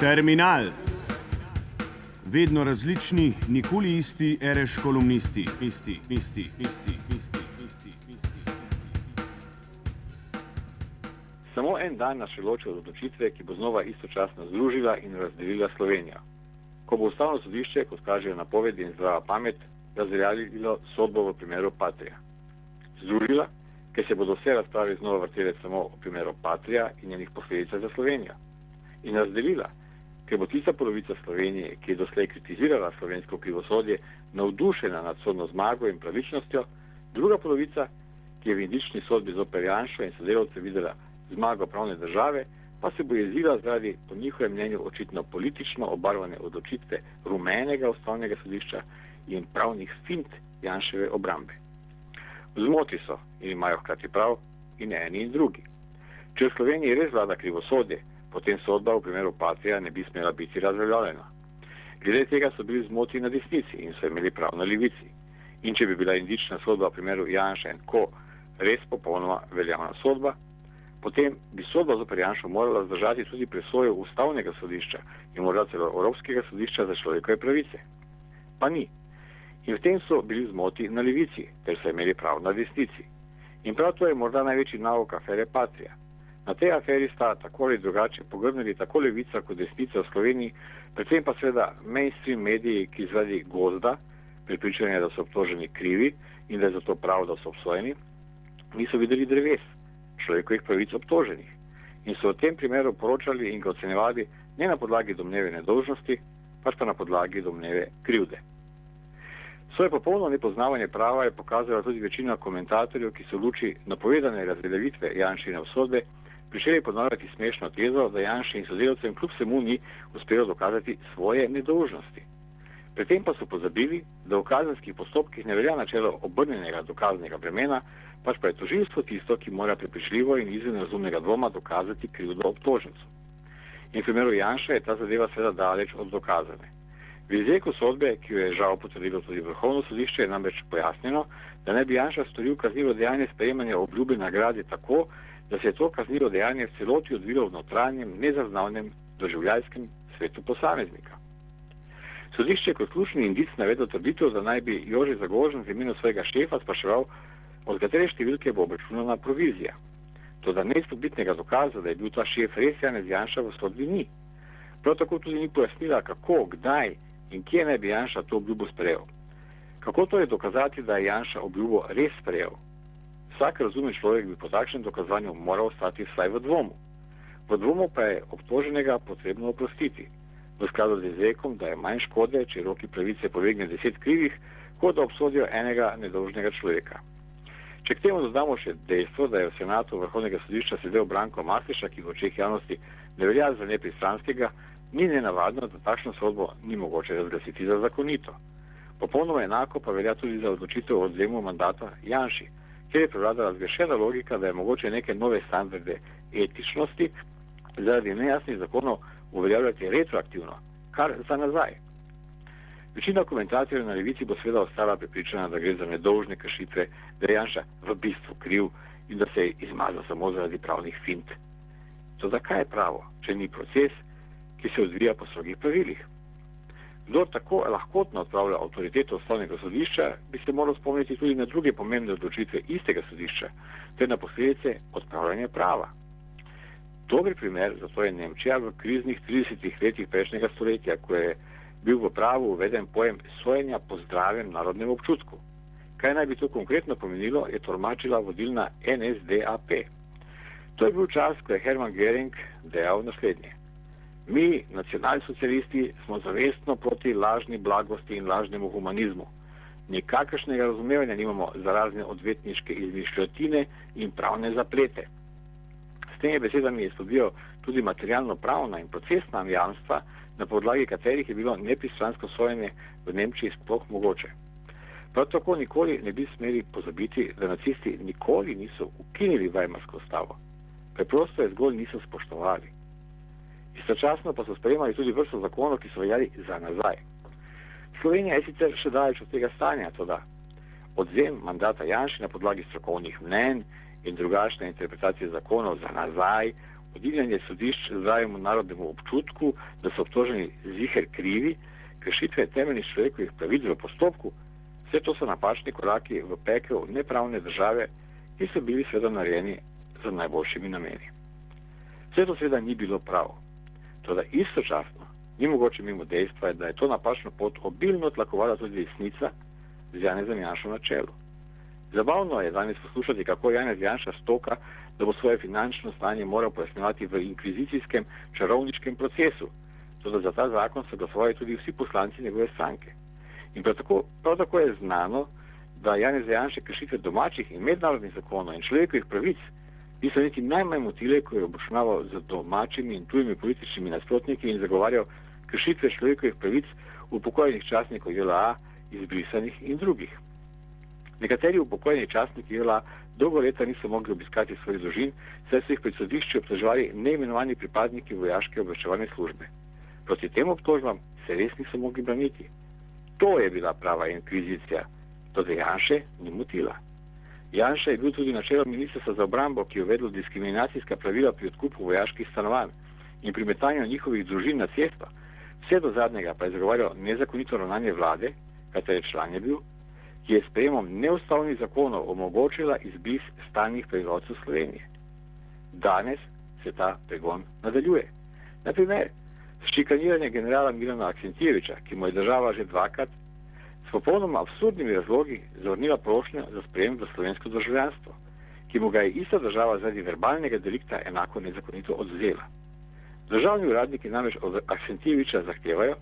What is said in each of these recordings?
Terminal. Vedno različni, nikoli isti, reš kolumnisti, isti, isti, isti, isti, isti, isti. Samo en dan nas še loči od odločitve, ki bo znova istočasno združila in razdelila Slovenijo. Ko bo ustavno sodišče, kot kažejo napovedi in zdrava pamet, razveljavilo sodbo v primeru Patrija. Združila, ker se bodo vse razprave znova vrtele samo v primeru Patrija in njenih posledic za Slovenijo. In razdelila, ker bo tista polovica Slovenije, ki je doslej kritizirala slovensko krivosodje, navdušena nad sodno zmago in pravičnostjo, druga polovica, ki je v indični sodbi zoper Janša in sodelavce videla zmago pravne države, pa se bo jezila zaradi, po njihovem mnenju, očitno politično obarvane odločitve rumenega ustavnega sodišča in pravnih fint Janševe obrambe. V zmoti so in imajo hkrati prav in eni in drugi. Če v Sloveniji res vlada krivosodje, potem sodba v primeru Patrija ne bi smela biti razveljavljena. Glede tega so bili zmoti na desnici in so imeli prav na levici. In če bi bila indična sodba v primeru Janša in ko res popolnoma veljavna sodba, potem bi sodba zoper Janša morala zdržati tudi presojo ustavnega sodišča in morda celo Evropskega sodišča za človekove pravice. Pa ni. In v tem so bili zmoti na levici, ker so imeli prav na desnici. In prav to je morda največji nauk afere Patrija. Na tej aferi sta tako ali drugače pogrnili tako levica kot desnica v Sloveniji, predvsem pa seveda mainstream mediji, ki zaradi gozda, pripričanja, da so obtoženi krivi in da je zato prav, da so obsojeni, niso videli dreves človekovih pravic obtoženih. In so v tem primeru poročali in ga ocenjevali ne na podlagi domneve nedolžnosti, pač pa na podlagi domneve krivde. Svoje popolno nepoznavanje prava je pokazala tudi večina komentatorjev, ki so v luči napovedane razveljavitve Janšine vsodbe prišli ponavljati smešno tezo, da Janši in sodelavcem kljub vsemu ni uspelo dokazati svoje nedolžnosti. Pri tem pa so pozabili, da v kazenskih postopkih ne velja načelo obrnjenega dokaznega bremena, pač pa je tožilstvo tisto, ki mora prepričljivo in izven razumnega dvoma dokazati krivdo obtožencu. In v primeru Janša je ta zadeva seveda daleč od dokazane. V izreku sodbe, ki jo je žal potrdilo tudi vrhovno sodišče, je namreč pojasnjeno, da ne bi Janša storil kaznivo dejanje sprejemanja obljube nagrade tako, da se je to kaznivo dejanje v celoti odvilo v notranjem, nezaznavnem doživljajskem svetu posameznika. Sodišče kot ključni indic navedlo trditev, da naj bi Jože Zagožen z imenom svojega šefa spraševal, od katere številke bo obračunana provizija. To, da neizpodbitnega dokaza, da je bil ta šef res Janez Janša v sodbi ni. Prav tako tudi ni pojasnila, kako, kdaj in kje naj bi Janša to obljubo sprejel. Kako to je dokazati, da je Janša obljubo res sprejel? Vsak razumen človek bi po takšnem dokazanju moral ostati vsaj v dvomu. V dvomu pa je obtoženega potrebno oprostiti, v skladu z izrekom, da je manj škode, če roki pravice povegne deset krivih, kot da obsodijo enega nedolžnega človeka. Če k temu dodamo še dejstvo, da je v senatu vrhovnega sodišča sedel Branko Masiša, ki v očeh javnosti ne velja za nepristranskega, ni nenavadno, da takšno sodbo ni mogoče razglasiti za zakonito. Popolnoma enako pa velja tudi za odločitev o odzemu mandata Janši, kjer je prevladala zgrešena logika, da je mogoče neke nove standarde etičnosti zaradi nejasnih zakonov uveljavljati retroaktivno, kar za nazaj. Večina komentatorjev na levici bo seveda ostala prepričana, da gre za nedolžne kršitve, da je Janša v bistvu kriv in da se je izmazal samo zaradi pravnih fint. To zakaj je pravo, če ni proces, ki se odvija po strogih pravilih? Kdor tako lahkotno odpravlja avtoriteto ustavnega sodišča, bi se moral spomniti tudi na druge pomembne odločitve istega sodišča, ter na posledice odpravljanja prava. Dober primer za to je Nemčija v kriznih 30 letih prejšnjega stoletja, ko je bil v pravu uveden pojem sojenja po zdravem narodnem občutku. Kaj naj bi to konkretno pomenilo, je tolmačila vodilna NSDAP. To je bil čas, ko je Hermann Göring dejal naslednje. Mi, nacionalsocialisti, smo zavestno proti lažni blagosti in lažnemu humanizmu. Nikakršnega razumevanja nimamo za razne odvetniške izmišljotine in pravne zaplete. S temi besedami je spodbijal tudi materialno pravna in procesna jamstva, na podlagi katerih je bilo nepristransko sojenje v Nemčiji sploh mogoče. Prav tako nikoli ne bi smeli pozabiti, da nacisti nikoli niso ukinili Weimarsko ustavo. Preprosto je zgolj niso spoštovali. Istočasno pa so sprejemali tudi vrsto zakonov, ki so veljali za nazaj. Slovenija je sicer še daleč od tega stanja, toda odzem mandata Janša na podlagi strokovnih mnen in drugačne interpretacije zakonov za nazaj podivljanje sodišč zdravemu narodnemu občutku, da so obtoženi ziher krivi, kršitve temeljnih človekovih pravic v postopku, vse to so napačni koraki v pekel nepravne države, ki so bili seveda narejeni z najboljšimi nameni. Vse to seveda ni bilo prav. Toda istočasno ni mogoče mimo dejstva, da je to napačno pot obilno tlakovala tudi desnica z Janezem Janšo na čelu. Zabavno je danes poslušati, kako Janez Janša stoka, da bo svoje finančno stanje moral pojasnjevati v inkvizicijskem čarovničkem procesu. Tudi za ta zakon so glasovali tudi vsi poslanci njegove stranke. In prav tako, prav tako je znano, da Janez Janša kršitve domačih in mednarodnih zakonov in človekovih pravic niso niti najmanj motile, ko je obračunaval z domačimi in tujimi političnimi nasprotniki in zagovarjal kršitve človekovih pravic upokojenih častnikov JLA, izbrisanih in drugih. Nekateri upokojeni častniki JLA dolgo leta niso mogli obiskati svojih družin, saj so jih pred sodišči obtoževali neimenovani pripadniki vojaške obveščevalne službe. Proti tem obtožbam se res niso mogli braniti. To je bila prava inkvizicija, to za Janše ni motila. Janša je bil tudi načelo ministrstva za obrambo, ki je uvedlo diskriminacijska pravila pri odkupu vojaških stanovanj in pri metanju njihovih družin na cesto. Vse do zadnjega pa je zagovarjal nezakonito ravnanje vlade, katere član je bil, ki je sprejemom neustavnih zakonov omogočila izbris stalnih prebivalcev Slovenije. Danes se ta pregon nadaljuje. Naprimer, šikaniranje generala Milana Akcentijeviča, ki mu je država že dvakrat s popolnoma absurdnimi razlogi zavrnila prošnjo za sprejem v slovensko državljanstvo, ki mu ga je ista država zaradi verbalnega delikta enako nezakonito odzela. Državni uradniki namreč od Akcentijeviča zahtevajo,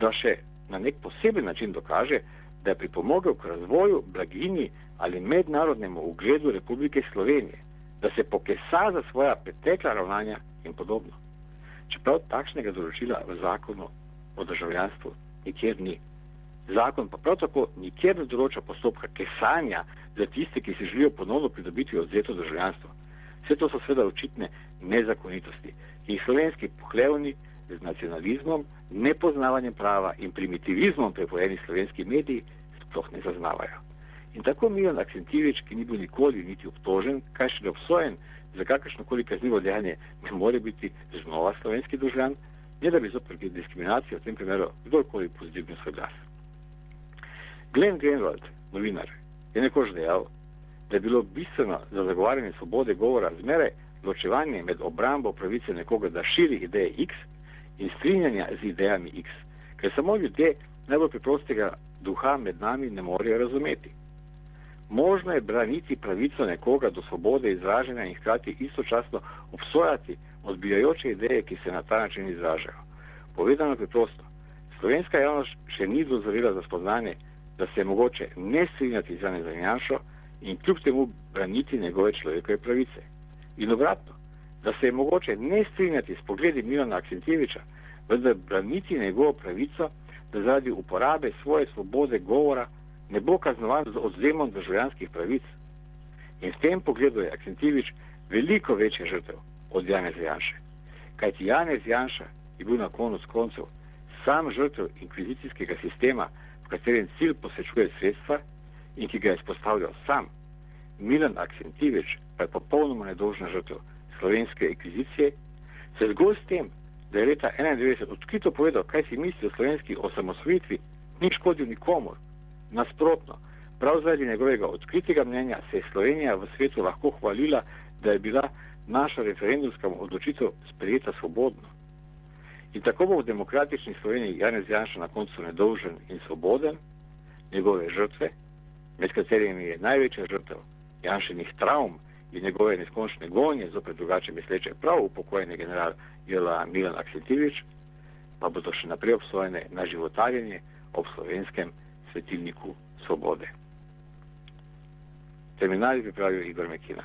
da še na nek poseben način dokaže, da je pripomogel k razvoju, blagini ali mednarodnemu ugledu Republike Slovenije, da se pokesa za svoja pretekla ravnanja in podobno. Čeprav takšnega določila v zakonu o državljanstvu nikjer ni. Zakon pa prav tako nikjer ne določa postopka kesanja za tiste, ki si želijo ponovno pridobiti odzeto državljanstvo. Vse to so seveda očitne nezakonitosti, ki jih slovenski pohlevni z nacionalizmom, nepoznavanjem prava in primitivizmom prepojeni slovenski mediji sploh ne zaznavajo. In tako Milan Akcentivič, ki ni bil nikoli niti obtožen, kaj še ne obsojen za kakršno koli kaznivo dejanje, ne more biti znova slovenski državljan, ne da bi zopr diskriminacijo v tem primeru kdorkoli pozitivno svoj glas. Glenn Greenwald, novinar, je nekoč dejal, da je bilo bistveno za zagovarjanje svobode govora zmeraj ločevanje med obrambo pravice nekoga, da širi ideje X in strinjanja z idejami X, ker samo ljudje najbolj preprostega duha med nami ne morejo razumeti. Možno je braniti pravico nekoga do svobode izražanja in hkrati istočasno obsojati odbijajoče ideje, ki se na ta način izražajo. Povedano preprosto, slovenska javnost še ni dozorila za spoznanje, da se je mogoče ne strinjati z Janezom Janšo in kljub temu braniti njegove človekove pravice. In obratno, da se je mogoče ne strinjati s pogledi Milana Akcentijeviča, vendar braniti njegovo pravico, da zaradi uporabe svoje svobode govora ne bo kaznovan z odzemom državljanskih pravic. In v tem pogledu je Akcentijevič veliko večja žrtev od Janeza Janša. Kajti Janez Janša je bil na koncu koncev sam žrtev inkvizicijskega sistema, katerem cilj posečuje sredstva in ki ga je spostavljal sam. Milan Akcentijevič pa je popolnoma nedolžna žrtev slovenske inkvizicije, se zgolj s tem, da je leta 1991 odkrito povedal, kaj si misli o slovenski osamosvojitvi, ni škodil nikomor. Nasprotno, prav zaradi njegovega odkritega mnenja se je Slovenija v svetu lahko hvalila, da je bila naša referendumska odločitev sprejeta svobodno. In tako bo v demokratični Sloveniji Janez Janša na koncu nedolžen in svoboden, njegove žrtve, med katerimi je največja žrtev Janšenih travm, in njegove neskončne gonje zopet drugače misleče prav upokojeni general Jela Milan Aksentivič, pa bodo še naprej obsojene na životarjenje ob slovenskem svetilniku svobode. Terminali pripravijo Igor Mekina.